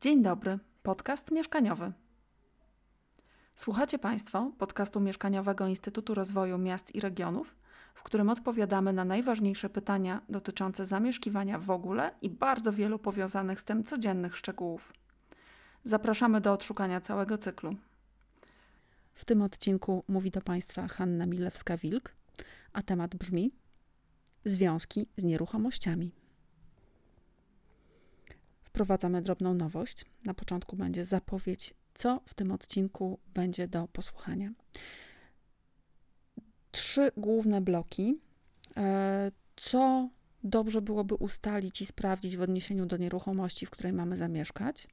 Dzień dobry, podcast mieszkaniowy. Słuchacie Państwo podcastu mieszkaniowego Instytutu Rozwoju Miast i Regionów, w którym odpowiadamy na najważniejsze pytania dotyczące zamieszkiwania w ogóle i bardzo wielu powiązanych z tym codziennych szczegółów. Zapraszamy do odszukania całego cyklu. W tym odcinku mówi do Państwa Hanna Milewska-Wilk, a temat brzmi Związki z nieruchomościami. Wprowadzamy drobną nowość. Na początku będzie zapowiedź, co w tym odcinku będzie do posłuchania. Trzy główne bloki. E, co dobrze byłoby ustalić i sprawdzić w odniesieniu do nieruchomości, w której mamy zamieszkać?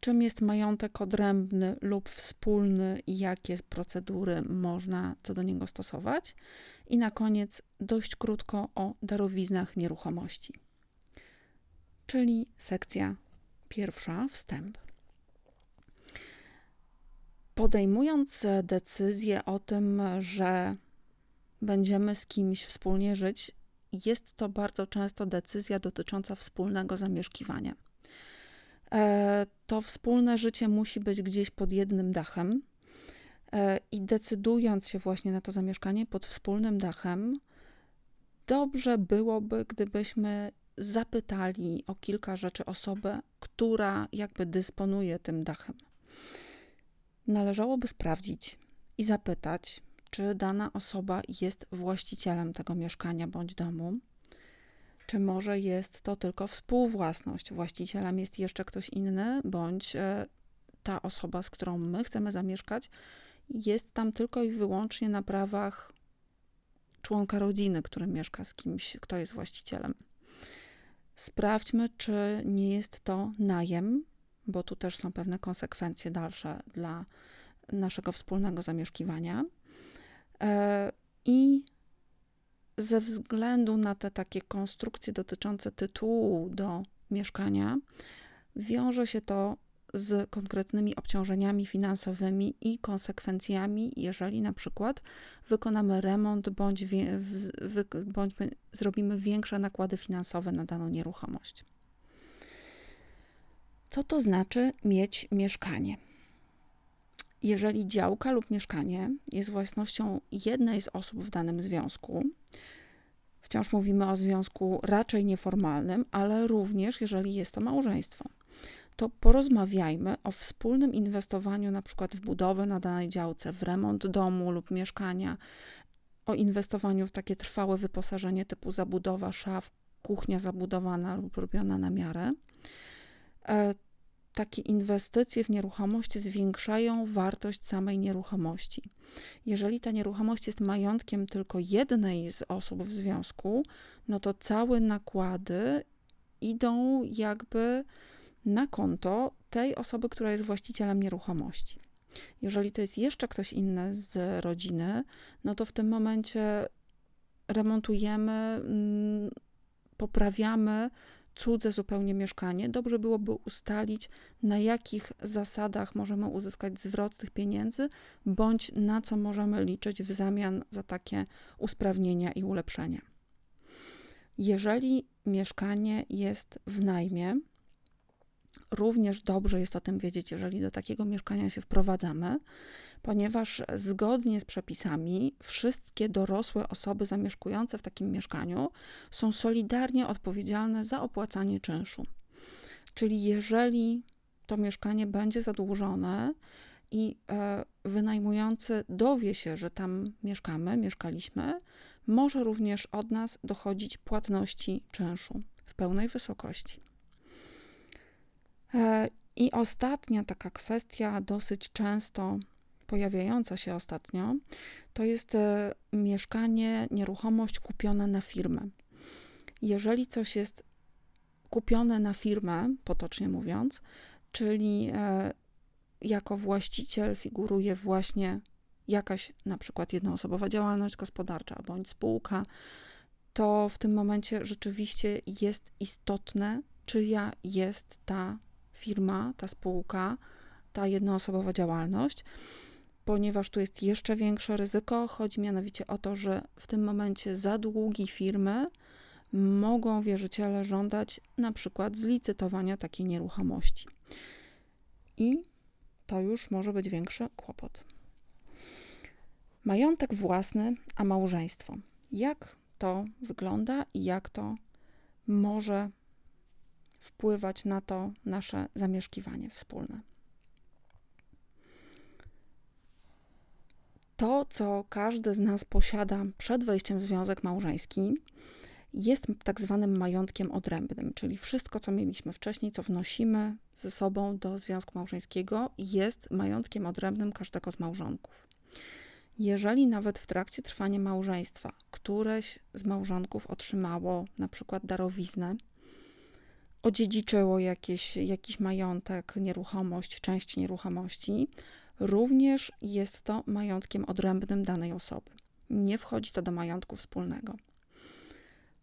Czym jest majątek odrębny lub wspólny i jakie procedury można co do niego stosować? I na koniec dość krótko o darowiznach nieruchomości czyli sekcja pierwsza, wstęp. Podejmując decyzję o tym, że będziemy z kimś wspólnie żyć, jest to bardzo często decyzja dotycząca wspólnego zamieszkiwania. E, to wspólne życie musi być gdzieś pod jednym dachem. E, I decydując się właśnie na to zamieszkanie pod wspólnym dachem, dobrze byłoby, gdybyśmy zapytali o kilka rzeczy osobę, która jakby dysponuje tym dachem. Należałoby sprawdzić i zapytać, czy dana osoba jest właścicielem tego mieszkania bądź domu, czy może jest to tylko współwłasność. Właścicielem jest jeszcze ktoś inny, bądź e, ta osoba, z którą my chcemy zamieszkać, jest tam tylko i wyłącznie na prawach członka rodziny, który mieszka z kimś, kto jest właścicielem. Sprawdźmy, czy nie jest to najem, bo tu też są pewne konsekwencje dalsze dla naszego wspólnego zamieszkiwania. E, I ze względu na te takie konstrukcje dotyczące tytułu do mieszkania, wiąże się to z konkretnymi obciążeniami finansowymi i konsekwencjami, jeżeli na przykład wykonamy remont bądź, wie, wy, bądź zrobimy większe nakłady finansowe na daną nieruchomość. Co to znaczy mieć mieszkanie? Jeżeli działka lub mieszkanie jest własnością jednej z osób w danym związku, wciąż mówimy o związku raczej nieformalnym, ale również jeżeli jest to małżeństwo to porozmawiajmy o wspólnym inwestowaniu na przykład w budowę na danej działce, w remont domu lub mieszkania, o inwestowaniu w takie trwałe wyposażenie typu zabudowa szaf, kuchnia zabudowana lub robiona na miarę. E, takie inwestycje w nieruchomość zwiększają wartość samej nieruchomości. Jeżeli ta nieruchomość jest majątkiem tylko jednej z osób w związku, no to całe nakłady idą jakby na konto tej osoby, która jest właścicielem nieruchomości. Jeżeli to jest jeszcze ktoś inny z rodziny, no to w tym momencie remontujemy, mm, poprawiamy cudze zupełnie mieszkanie. Dobrze byłoby ustalić, na jakich zasadach możemy uzyskać zwrot tych pieniędzy, bądź na co możemy liczyć w zamian za takie usprawnienia i ulepszenia. Jeżeli mieszkanie jest w najmie, Również dobrze jest o tym wiedzieć, jeżeli do takiego mieszkania się wprowadzamy, ponieważ zgodnie z przepisami wszystkie dorosłe osoby zamieszkujące w takim mieszkaniu są solidarnie odpowiedzialne za opłacanie czynszu. Czyli jeżeli to mieszkanie będzie zadłużone i e, wynajmujący dowie się, że tam mieszkamy, mieszkaliśmy, może również od nas dochodzić płatności czynszu w pełnej wysokości. E, I ostatnia taka kwestia, dosyć często pojawiająca się ostatnio, to jest e, mieszkanie, nieruchomość kupiona na firmę. Jeżeli coś jest kupione na firmę, potocznie mówiąc, czyli e, jako właściciel figuruje właśnie jakaś na przykład jednoosobowa działalność gospodarcza bądź spółka, to w tym momencie rzeczywiście jest istotne, czyja jest ta firma, ta spółka, ta jednoosobowa działalność, ponieważ tu jest jeszcze większe ryzyko. Chodzi mianowicie o to, że w tym momencie zadługi firmy mogą wierzyciele żądać na przykład zlicytowania takiej nieruchomości. I to już może być większy kłopot. Majątek własny, a małżeństwo. Jak to wygląda i jak to może wpływać na to nasze zamieszkiwanie wspólne? To, co każdy z nas posiada przed wejściem w związek małżeński, jest tak zwanym majątkiem odrębnym, czyli wszystko, co mieliśmy wcześniej, co wnosimy ze sobą do związku małżeńskiego, jest majątkiem odrębnym każdego z małżonków. Jeżeli nawet w trakcie trwania małżeństwa któreś z małżonków otrzymało na przykład darowiznę, odziedziczyło jakieś, jakiś majątek, nieruchomość, część nieruchomości, również jest to majątkiem odrębnym danej osoby. Nie wchodzi to do majątku wspólnego.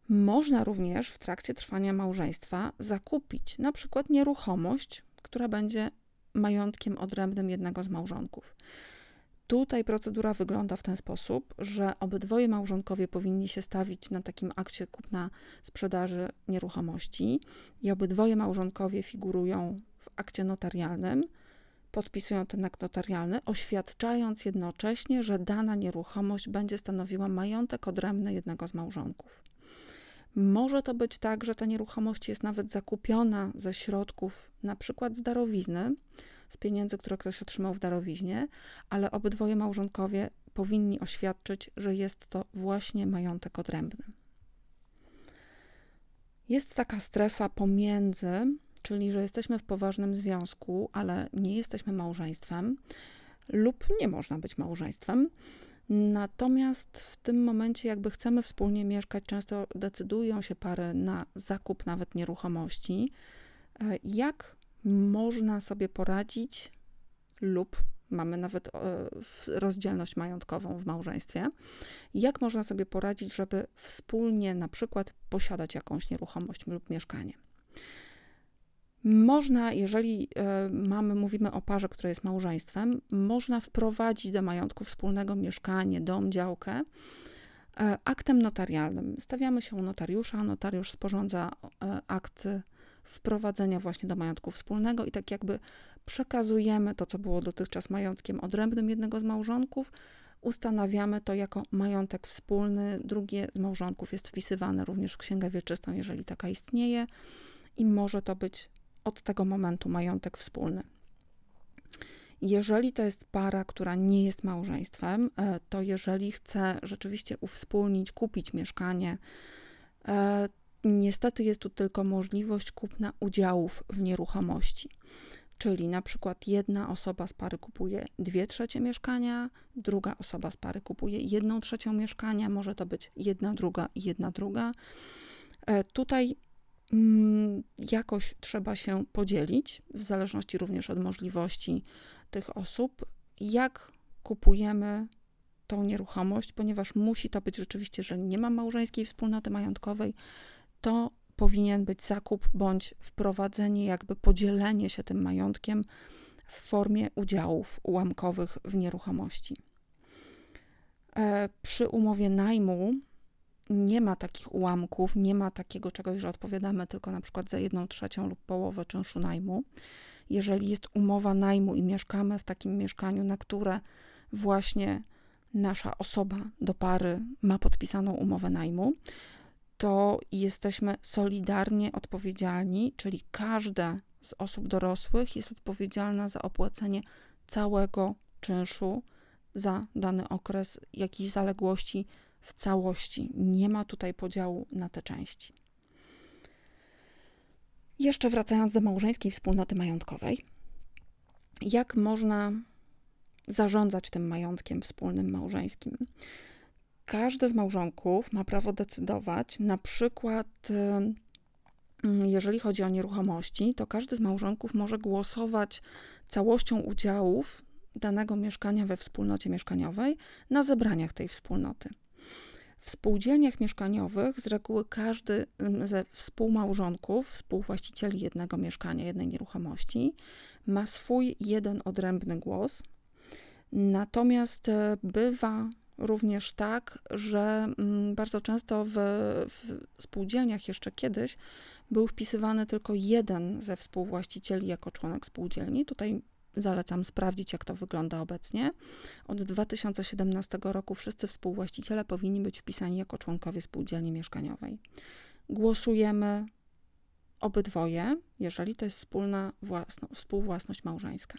Można również w trakcie trwania małżeństwa zakupić na przykład nieruchomość, która będzie majątkiem odrębnym jednego z małżonków. Tutaj procedura wygląda w ten sposób, że obydwoje małżonkowie powinni się stawić na takim akcie kupna sprzedaży nieruchomości i obydwoje małżonkowie figurują w akcie notarialnym, podpisują ten akt notarialny, oświadczając jednocześnie, że dana nieruchomość będzie stanowiła majątek odrębny jednego z małżonków. Może to być tak, że ta nieruchomość jest nawet zakupiona ze środków, na przykład z darowizny, z pieniędzy, które ktoś otrzymał w darowiźnie, ale obydwoje małżonkowie powinni oświadczyć, że jest to właśnie majątek odrębny. Jest taka strefa pomiędzy, czyli że jesteśmy w poważnym związku, ale nie jesteśmy małżeństwem, lub nie można być małżeństwem. Natomiast w tym momencie, jakby chcemy wspólnie mieszkać, często decydują się pary na zakup nawet nieruchomości. E, jak można sobie poradzić, lub mamy nawet e, rozdzielność majątkową w małżeństwie, jak można sobie poradzić, żeby wspólnie na przykład posiadać jakąś nieruchomość lub mieszkanie. Można, jeżeli y, mamy, mówimy o parze, która jest małżeństwem, można wprowadzić do majątku wspólnego mieszkanie, dom, działkę y, aktem notarialnym. Stawiamy się u notariusza, notariusz sporządza akt wprowadzenia właśnie do majątku wspólnego i tak jakby przekazujemy to, co było dotychczas majątkiem odrębnym jednego z małżonków, ustanawiamy to jako majątek wspólny. Drugie z małżonków jest wpisywane również w księgę wieczystą, jeżeli taka istnieje, i może to być od tego momentu majątek wspólny. Jeżeli to jest para, która nie jest małżeństwem, e, to jeżeli chce rzeczywiście uwspólnić, kupić mieszkanie, e, niestety jest tu tylko możliwość kupna udziałów w nieruchomości. Czyli na przykład jedna osoba z pary kupuje dwie trzecie mieszkania, druga osoba z pary kupuje jedną trzecią mieszkania, może to być jedna druga i jedna druga. E, tutaj Mm, jakoś trzeba się podzielić, w zależności również od możliwości tych osób, jak kupujemy tą nieruchomość, ponieważ musi to być rzeczywiście, jeżeli nie ma małżeńskiej wspólnoty majątkowej, to powinien być zakup bądź wprowadzenie, jakby podzielenie się tym majątkiem w formie udziałów ułamkowych w nieruchomości. E, przy umowie najmu nie ma takich ułamków, nie ma takiego czegoś, że odpowiadamy tylko na przykład za jedną trzecią lub połowę czynszu najmu. Jeżeli jest umowa najmu i mieszkamy w takim mieszkaniu, na które właśnie nasza osoba do pary ma podpisaną umowę najmu, to jesteśmy solidarnie odpowiedzialni, czyli każda z osób dorosłych jest odpowiedzialna za opłacenie całego czynszu za dany okres jakiejś zaległości w całości. Nie ma tutaj podziału na te części. Jeszcze wracając do małżeńskiej wspólnoty majątkowej, jak można zarządzać tym majątkiem wspólnym małżeńskim? Każdy z małżonków ma prawo decydować, na przykład, y, jeżeli chodzi o nieruchomości, to każdy z małżonków może głosować całością udziałów danego mieszkania we wspólnocie mieszkaniowej na zebraniach tej wspólnoty. W spółdzielniach mieszkaniowych z reguły każdy ze współmałżonków, współwłaścicieli jednego mieszkania, jednej nieruchomości, ma swój jeden odrębny głos. Natomiast e, bywa również tak, że mm, bardzo często w, w spółdzielniach jeszcze kiedyś był wpisywany tylko jeden ze współwłaścicieli jako członek spółdzielni. Tutaj zalecam sprawdzić, jak to wygląda obecnie. Od 2017 roku wszyscy współwłaściciele powinni być wpisani jako członkowie spółdzielni mieszkaniowej. Głosujemy obydwoje, jeżeli to jest wspólna własno, współwłasność małżeńska.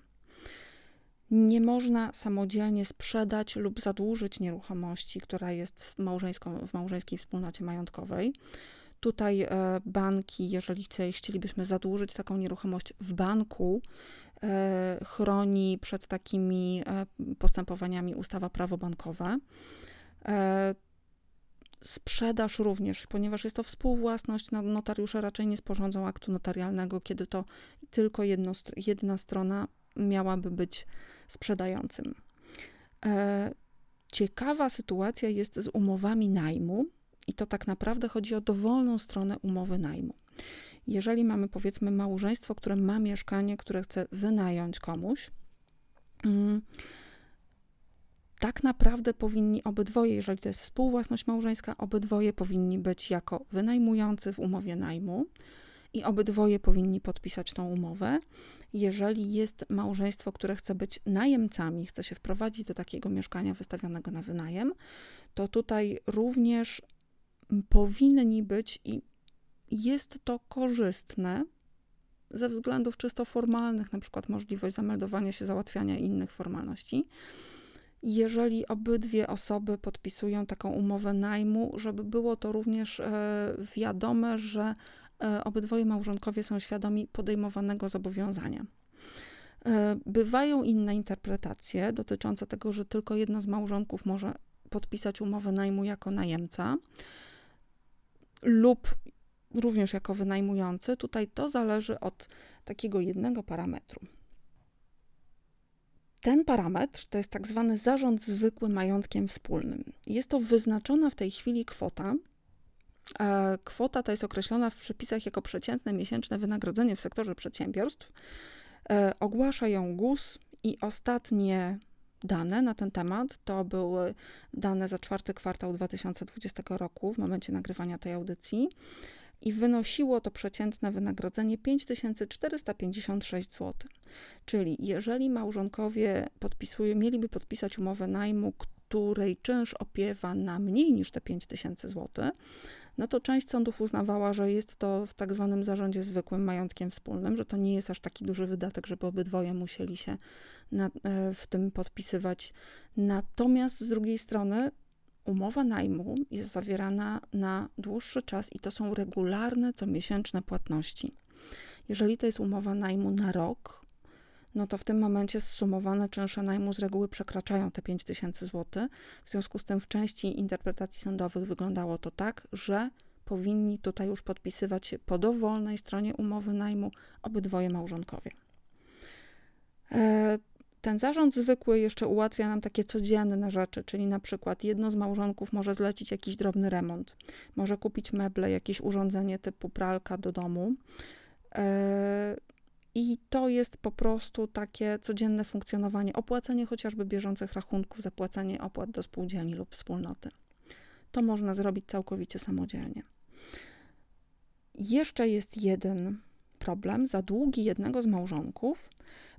Nie można samodzielnie sprzedać lub zadłużyć nieruchomości, która jest w, w małżeńskiej wspólnocie majątkowej. Tutaj e, banki, jeżeli chcielibyśmy zadłużyć taką nieruchomość w banku, e, chroni przed takimi e, postępowaniami ustawa prawo bankowe. Sprzedaż również, ponieważ jest to współwłasność, no, notariusze raczej nie sporządzą aktu notarialnego, kiedy to tylko jedno, jedna strona miałaby być sprzedającym. Ciekawa sytuacja jest z umowami najmu, i to tak naprawdę chodzi o dowolną stronę umowy najmu. Jeżeli mamy powiedzmy małżeństwo, które ma mieszkanie, które chce wynająć komuś, mm, tak naprawdę powinni obydwoje, jeżeli to jest współwłasność małżeńska, obydwoje powinni być jako wynajmujący w umowie najmu i obydwoje powinni podpisać tą umowę. Jeżeli jest małżeństwo, które chce być najemcami, chce się wprowadzić do takiego mieszkania wystawionego na wynajem, to tutaj również powinni być i jest to korzystne ze względów czysto formalnych, na przykład możliwość zameldowania się, załatwiania innych formalności. Jeżeli obydwie osoby podpisują taką umowę najmu, żeby było to również e, wiadome, że obydwoje małżonkowie są świadomi podejmowanego zobowiązania. E, bywają inne interpretacje dotyczące tego, że tylko jedno z małżonków może podpisać umowę najmu jako najemca lub również jako wynajmujący. Tutaj to zależy od takiego jednego parametru. Ten parametr to jest tak zwany zarząd zwykły majątkiem wspólnym. Jest to wyznaczona w tej chwili kwota. Kwota ta jest określona w przepisach jako przeciętne miesięczne wynagrodzenie w sektorze przedsiębiorstw. E, ogłasza ją GUS i ostatnie dane na ten temat. To były dane za czwarty kwartał 2020 roku, w momencie nagrywania tej audycji. I wynosiło to przeciętne wynagrodzenie 5456 zł. Czyli jeżeli małżonkowie podpisują, mieliby podpisać umowę najmu, której czynsz opiewa na mniej niż te 5000 zł, no to część sądów uznawała, że jest to w tak zwanym zarządzie zwykłym majątkiem wspólnym, że to nie jest aż taki duży wydatek, żeby obydwoje musieli się na, e, w tym podpisywać. Natomiast z drugiej strony umowa najmu jest zawierana na dłuższy czas i to są regularne, comiesięczne płatności. Jeżeli to jest umowa najmu na rok, no to w tym momencie zsumowane czynsze najmu z reguły przekraczają te 5000 zł. W związku z tym w części interpretacji sądowych wyglądało to tak, że powinni tutaj już podpisywać się po dowolnej stronie umowy najmu obydwoje małżonkowie. E, ten zarząd zwykły jeszcze ułatwia nam takie codzienne rzeczy, czyli na przykład jedno z małżonków może zlecić jakiś drobny remont, może kupić meble, jakieś urządzenie typu pralka do domu. I to jest po prostu takie codzienne funkcjonowanie, opłacenie chociażby bieżących rachunków, zapłacenie opłat do spółdzielni lub wspólnoty. To można zrobić całkowicie samodzielnie. Jeszcze jest jeden problem. Za długi jednego z małżonków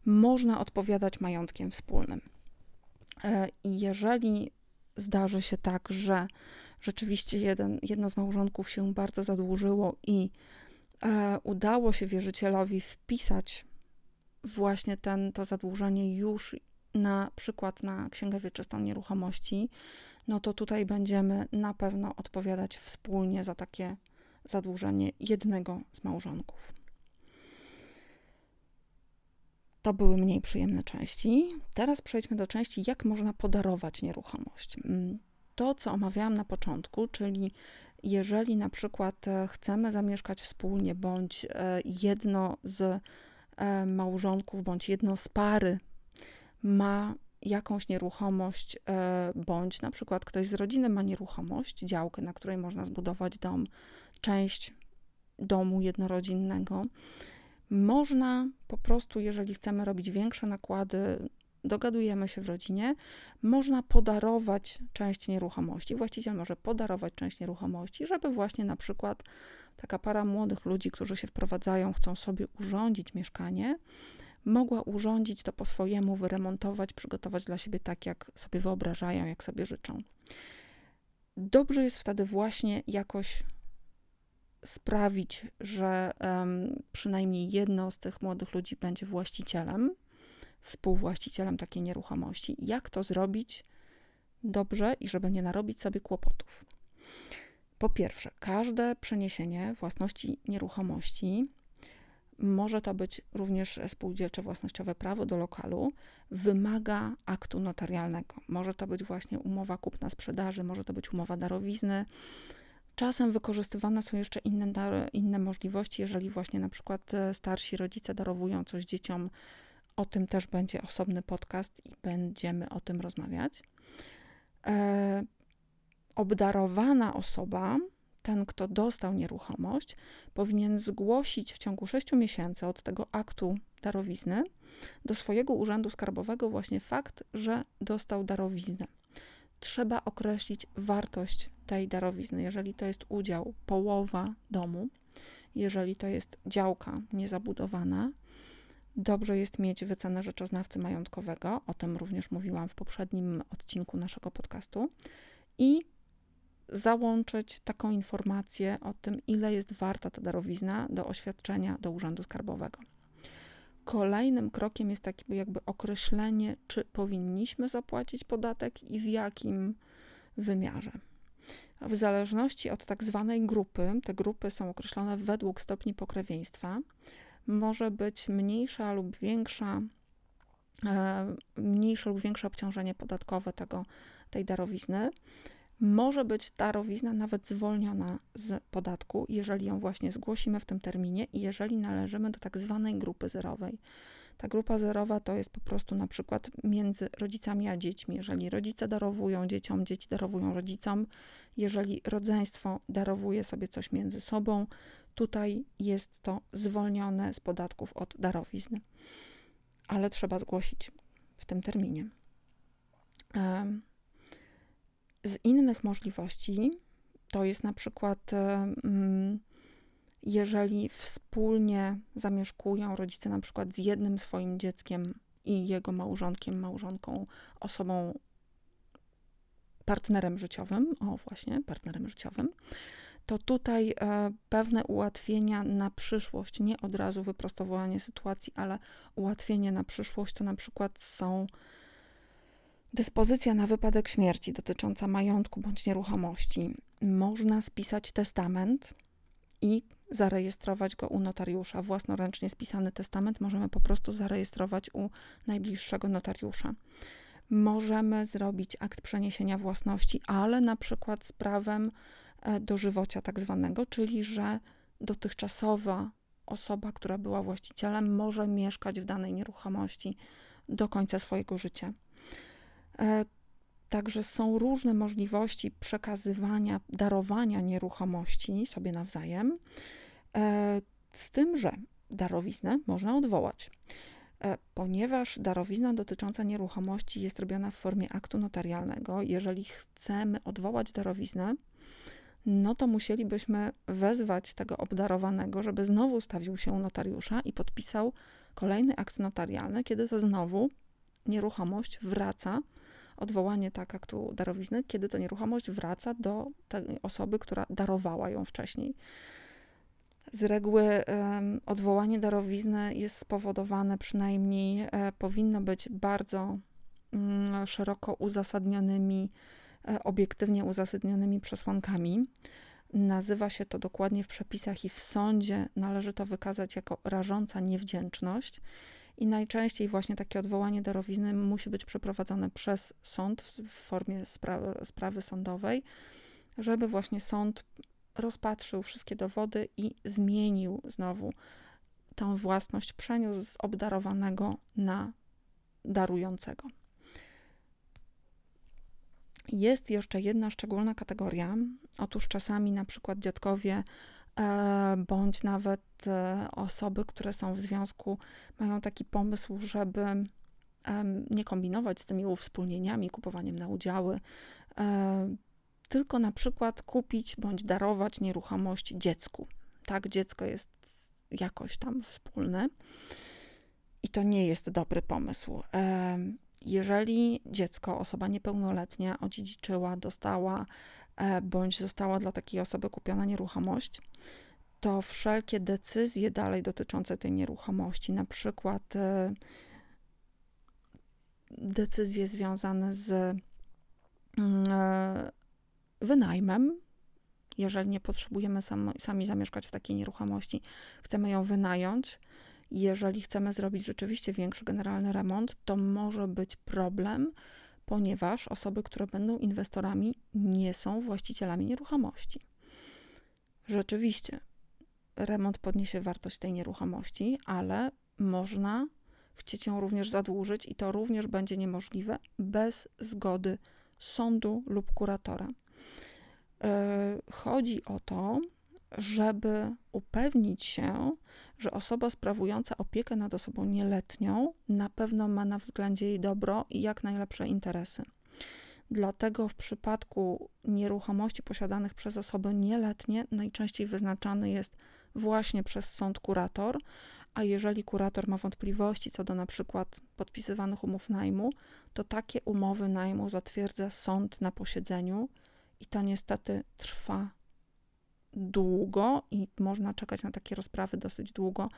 można odpowiadać majątkiem wspólnym. E, I jeżeli zdarzy się tak, że rzeczywiście jeden, jedno z małżonków się bardzo zadłużyło i udało się wierzycielowi wpisać właśnie ten, to zadłużenie już na przykład na księgę wieczystą nieruchomości, no to tutaj będziemy na pewno odpowiadać wspólnie za takie zadłużenie jednego z małżonków. To były mniej przyjemne części. Teraz przejdźmy do części, jak można podarować nieruchomość. To, co omawiałam na początku, czyli jeżeli na przykład e, chcemy zamieszkać wspólnie, bądź e, jedno z e, małżonków, bądź jedno z pary ma jakąś nieruchomość, bądź na przykład ktoś z rodziny ma nieruchomość, działkę, na której można zbudować dom, część domu jednorodzinnego, można po prostu, jeżeli chcemy robić większe nakłady dogadujemy się w rodzinie, można podarować część nieruchomości. Właściciel może podarować część nieruchomości, żeby właśnie na przykład taka para młodych ludzi, którzy się wprowadzają, chcą sobie urządzić mieszkanie, mogła urządzić to po swojemu, wyremontować, przygotować dla siebie tak, jak sobie wyobrażają, jak sobie życzą. Dobrze jest wtedy właśnie jakoś sprawić, że um, przynajmniej jedno z tych młodych ludzi będzie właścicielem, współwłaścicielem takiej nieruchomości. Jak to zrobić dobrze i żeby nie narobić sobie kłopotów? Po pierwsze, każde przeniesienie własności nieruchomości może to być również spółdzielcze własnościowe prawo do lokalu, wymaga aktu notarialnego. Może to być właśnie umowa kupna-sprzedaży, może to być umowa darowizny. Czasem wykorzystywane są jeszcze inne, inne możliwości, jeżeli właśnie na przykład e, starsi rodzice darowują coś dzieciom. O tym też będzie osobny podcast i będziemy o tym rozmawiać. E, obdarowana osoba ten, kto dostał nieruchomość, powinien zgłosić w ciągu 6 miesięcy od tego aktu darowizny do swojego urzędu skarbowego właśnie fakt, że dostał darowiznę. Trzeba określić wartość tej darowizny. Jeżeli to jest udział, połowa domu, jeżeli to jest działka niezabudowana, dobrze jest mieć wycenę rzeczoznawcy majątkowego. O tym również mówiłam w poprzednim odcinku naszego podcastu. I załączyć taką informację o tym, ile jest warta ta darowizna do oświadczenia do Urzędu Skarbowego. Kolejnym krokiem jest takie jakby określenie, czy powinniśmy zapłacić podatek i w jakim wymiarze. W zależności od tak zwanej grupy, te grupy są określone według stopni pokrewieństwa, może być mniejsza lub większa, e, mniejsze lub większe obciążenie podatkowe tego, tej darowizny może być darowizna nawet zwolniona z podatku, jeżeli ją właśnie zgłosimy w tym terminie i jeżeli należymy do tak zwanej grupy zerowej. Ta grupa zerowa to jest po prostu na przykład między rodzicami a dziećmi. Jeżeli rodzice darowują dzieciom, dzieci darowują rodzicom, jeżeli rodzeństwo darowuje sobie coś między sobą, tutaj jest to zwolnione z podatków od darowizny. Ale trzeba zgłosić w tym terminie. Z innych możliwości to jest na przykład, jeżeli wspólnie zamieszkują rodzice na przykład z jednym swoim dzieckiem i jego małżonkiem, małżonką, osobą, partnerem życiowym, o właśnie, partnerem życiowym, to tutaj e, pewne ułatwienia na przyszłość, nie od razu wyprostowanie sytuacji, ale ułatwienie na przyszłość to na przykład są Dyspozycja na wypadek śmierci dotycząca majątku bądź nieruchomości. Można spisać testament i zarejestrować go u notariusza. Własnoręcznie spisany testament możemy po prostu zarejestrować u najbliższego notariusza. Możemy zrobić akt przeniesienia własności, ale na przykład z prawem dożywocia tak zwanego, czyli że dotychczasowa osoba, która była właścicielem, może mieszkać w danej nieruchomości do końca swojego życia. E, także są różne możliwości przekazywania, darowania nieruchomości sobie nawzajem, e, z tym, że darowiznę można odwołać. E, ponieważ darowizna dotycząca nieruchomości jest robiona w formie aktu notarialnego, jeżeli chcemy odwołać darowiznę, no to musielibyśmy wezwać tego obdarowanego, żeby znowu stawił się u notariusza i podpisał kolejny akt notarialny, kiedy to znowu nieruchomość wraca odwołanie tak aktu darowizny, kiedy to nieruchomość wraca do tej osoby, która darowała ją wcześniej. Z reguły um, odwołanie darowizny jest spowodowane przynajmniej, e, powinno być bardzo mm, szeroko uzasadnionymi, obiektywnie uzasadnionymi przesłankami. Nazywa się to dokładnie w przepisach i w sądzie należy to wykazać jako rażąca niewdzięczność. I najczęściej właśnie takie odwołanie darowizny musi być przeprowadzone przez sąd w, formie sprawy, sprawy sądowej, żeby właśnie sąd rozpatrzył wszystkie dowody i zmienił znowu tę własność, przeniósł z obdarowanego na darującego. Jest jeszcze jedna szczególna kategoria. Otóż czasami na przykład dziadkowie E, bądź nawet e, osoby, które są w związku, mają taki pomysł, żeby nie kombinować z tymi uwspólnieniami, kupowaniem na udziały, tylko na przykład kupić bądź darować nieruchomość dziecku. Tak, dziecko jest jakoś tam wspólne i to nie jest dobry pomysł. Jeżeli dziecko, osoba niepełnoletnia odziedziczyła, dostała e, bądź została dla takiej osoby kupiona nieruchomość, to wszelkie decyzje dalej dotyczące tej nieruchomości, na przykład e, decyzje związane z mm, e, wynajmem, jeżeli nie potrzebujemy sami, sami zamieszkać w takiej nieruchomości, chcemy ją wynająć. Jeżeli chcemy zrobić rzeczywiście większy generalny remont, to może być problem, ponieważ osoby, które będą inwestorami, nie są właścicielami nieruchomości. Rzeczywiście, remont podniesie wartość tej nieruchomości, ale można chcieć ją również zadłużyć i to również będzie niemożliwe bez zgody sądu lub kuratora. E, chodzi o to, żeby upewnić się, że osoba sprawująca opiekę nad osobą nieletnią na pewno ma na względzie jej dobro i jak najlepsze interesy. Dlatego w przypadku nieruchomości posiadanych przez osoby nieletnie najczęściej wyznaczany jest właśnie przez sąd kurator, a jeżeli kurator ma wątpliwości co do na przykład podpisywanych umów najmu, to takie umowy najmu zatwierdza sąd na posiedzeniu i to niestety trwa długo i można czekać na takie rozprawy dosyć długo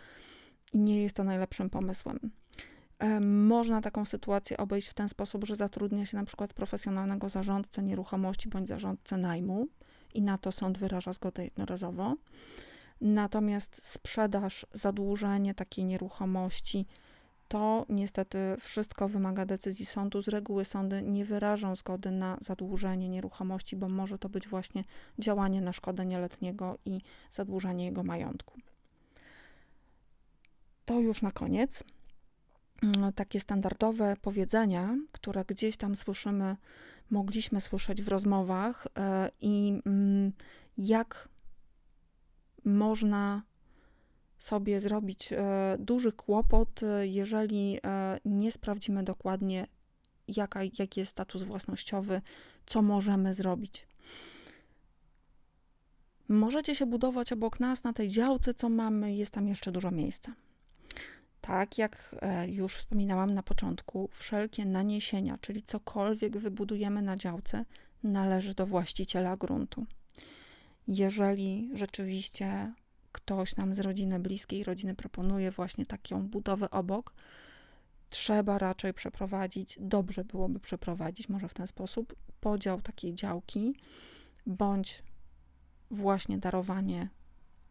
i nie jest to najlepszym pomysłem. Można taką sytuację obejść w ten sposób, że zatrudnia się na przykład profesjonalnego zarządcę nieruchomości bądź zarządcę najmu i na to sąd wyraża zgodę jednorazowo. Natomiast sprzedaż, zadłużenie takiej nieruchomości to niestety wszystko wymaga decyzji sądu. Z reguły sądy nie wyrażą zgody na zadłużenie nieruchomości, bo może to być właśnie działanie na szkodę nieletniego i zadłużenie jego majątku. To już na koniec. Mm, takie standardowe powiedzenia, które gdzieś tam słyszymy, mogliśmy słyszeć w rozmowach, e, i mm, jak można sobie zrobić e, duży kłopot, e, jeżeli e, nie sprawdzimy dokładnie, jaka, jaki jest status własnościowy, co możemy zrobić. Możecie się budować obok nas na tej działce, co mamy, jest tam jeszcze dużo miejsca. Tak jak już wspominałam na początku, wszelkie naniesienia, czyli cokolwiek wybudujemy na działce, należy do właściciela gruntu. Jeżeli rzeczywiście ktoś nam z rodziny bliskiej rodziny proponuje właśnie taką budowę obok, trzeba raczej przeprowadzić, dobrze byłoby przeprowadzić może w ten sposób podział takiej działki, bądź właśnie darowanie,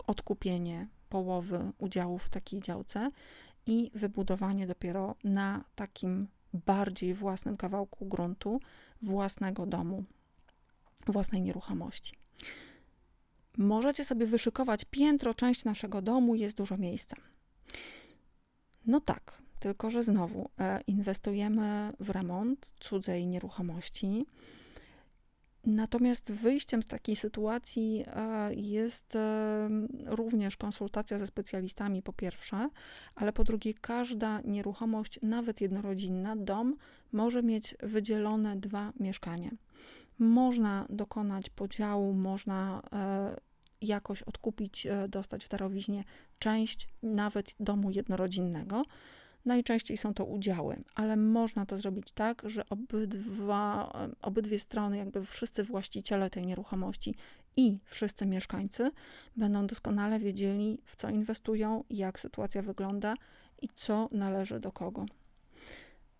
odkupienie połowy udziałów w takiej działce i wybudowanie dopiero na takim bardziej własnym kawałku gruntu, własnego domu, własnej nieruchomości. Możecie sobie wyszykować piętro, część naszego domu, jest dużo miejsca. No tak, tylko że znowu e, inwestujemy w remont cudzej nieruchomości. Natomiast wyjściem z takiej sytuacji e, jest e, również konsultacja ze specjalistami, po pierwsze, ale po drugie, każda nieruchomość, nawet jednorodzinna, dom, może mieć wydzielone dwa mieszkania. Można dokonać podziału, można jakoś odkupić, e, dostać w darowiźnie część nawet domu jednorodzinnego. Najczęściej są to udziały, ale można to zrobić tak, że obydwa, e, obydwie strony, jakby wszyscy właściciele tej nieruchomości i wszyscy mieszkańcy będą doskonale wiedzieli, w co inwestują, jak sytuacja wygląda i co należy do kogo.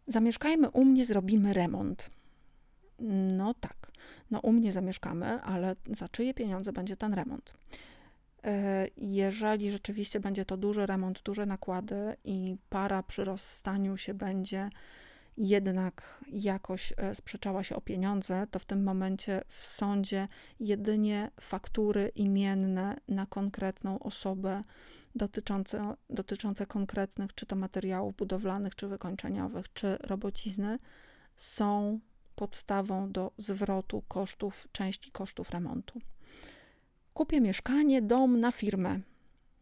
Zamieszkajmy u mnie, zrobimy remont. No tak, no u mnie zamieszkamy, ale za czyje pieniądze będzie ten remont? E, jeżeli rzeczywiście będzie to duży remont, duże nakłady i para przy rozstaniu się będzie jednak jakoś e, sprzeczała się o pieniądze, to w tym momencie w sądzie jedynie faktury imienne na konkretną osobę dotyczące, dotyczące konkretnych czy to materiałów budowlanych, czy wykończeniowych, czy robocizny są podstawą do zwrotu kosztów, części kosztów remontu. Kupię mieszkanie, dom na firmę.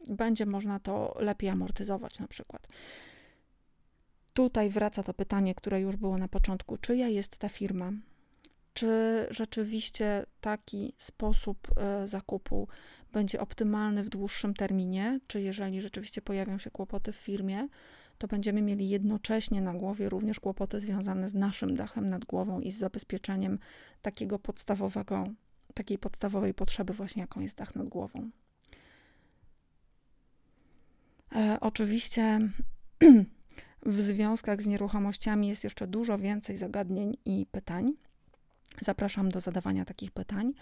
Będzie można to lepiej amortyzować na przykład. tutaj wraca to pytanie, które już było na początku: czyja jest ta firma? Czy rzeczywiście taki sposób e, zakupu będzie optymalny w dłuższym terminie? Czy jeżeli rzeczywiście pojawią się kłopoty w firmie, to będziemy mieli jednocześnie na głowie również kłopoty związane z naszym dachem nad głową i z zabezpieczeniem takiego podstawowego, takiej podstawowej potrzeby, właśnie jaką jest dach nad głową. E, oczywiście w związkach z nieruchomościami jest jeszcze dużo więcej zagadnień i pytań. Zapraszam do zadawania takich pytań.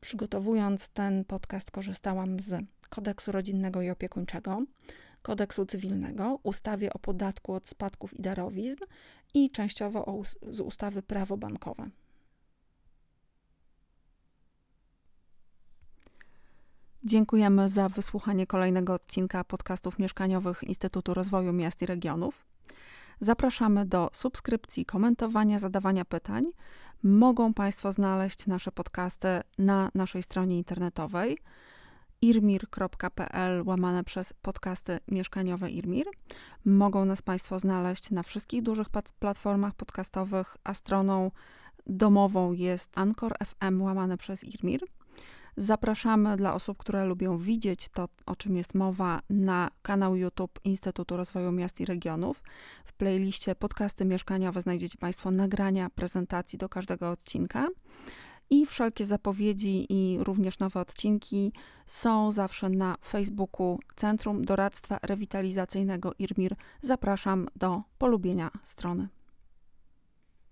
Przygotowując ten podcast, korzystałam z kodeksu rodzinnego i opiekuńczego, kodeksu cywilnego, ustawie o podatku od spadków i darowizn i częściowo z ustawy prawo bankowe. Dziękujemy za wysłuchanie kolejnego odcinka podcastów mieszkaniowych Instytutu Rozwoju Miast i Regionów. Zapraszamy do subskrypcji, komentowania, zadawania pytań. Mogą Państwo znaleźć nasze podcasty na naszej stronie internetowej irmir.pl łamane przez podcasty mieszkaniowe Irmir. Mogą nas Państwo znaleźć na wszystkich dużych platformach podcastowych, a stroną domową jest Anchor FM łamane przez Irmir. Zapraszamy dla osób, które lubią widzieć to, o czym jest mowa, na kanał YouTube Instytutu Rozwoju Miast i Regionów. W playliście podcasty mieszkaniowe znajdziecie Państwo nagrania prezentacji do każdego odcinka. I wszelkie zapowiedzi i również nowe odcinki są zawsze na Facebooku Centrum Doradztwa Rewitalizacyjnego IRMIR. Zapraszam do polubienia strony.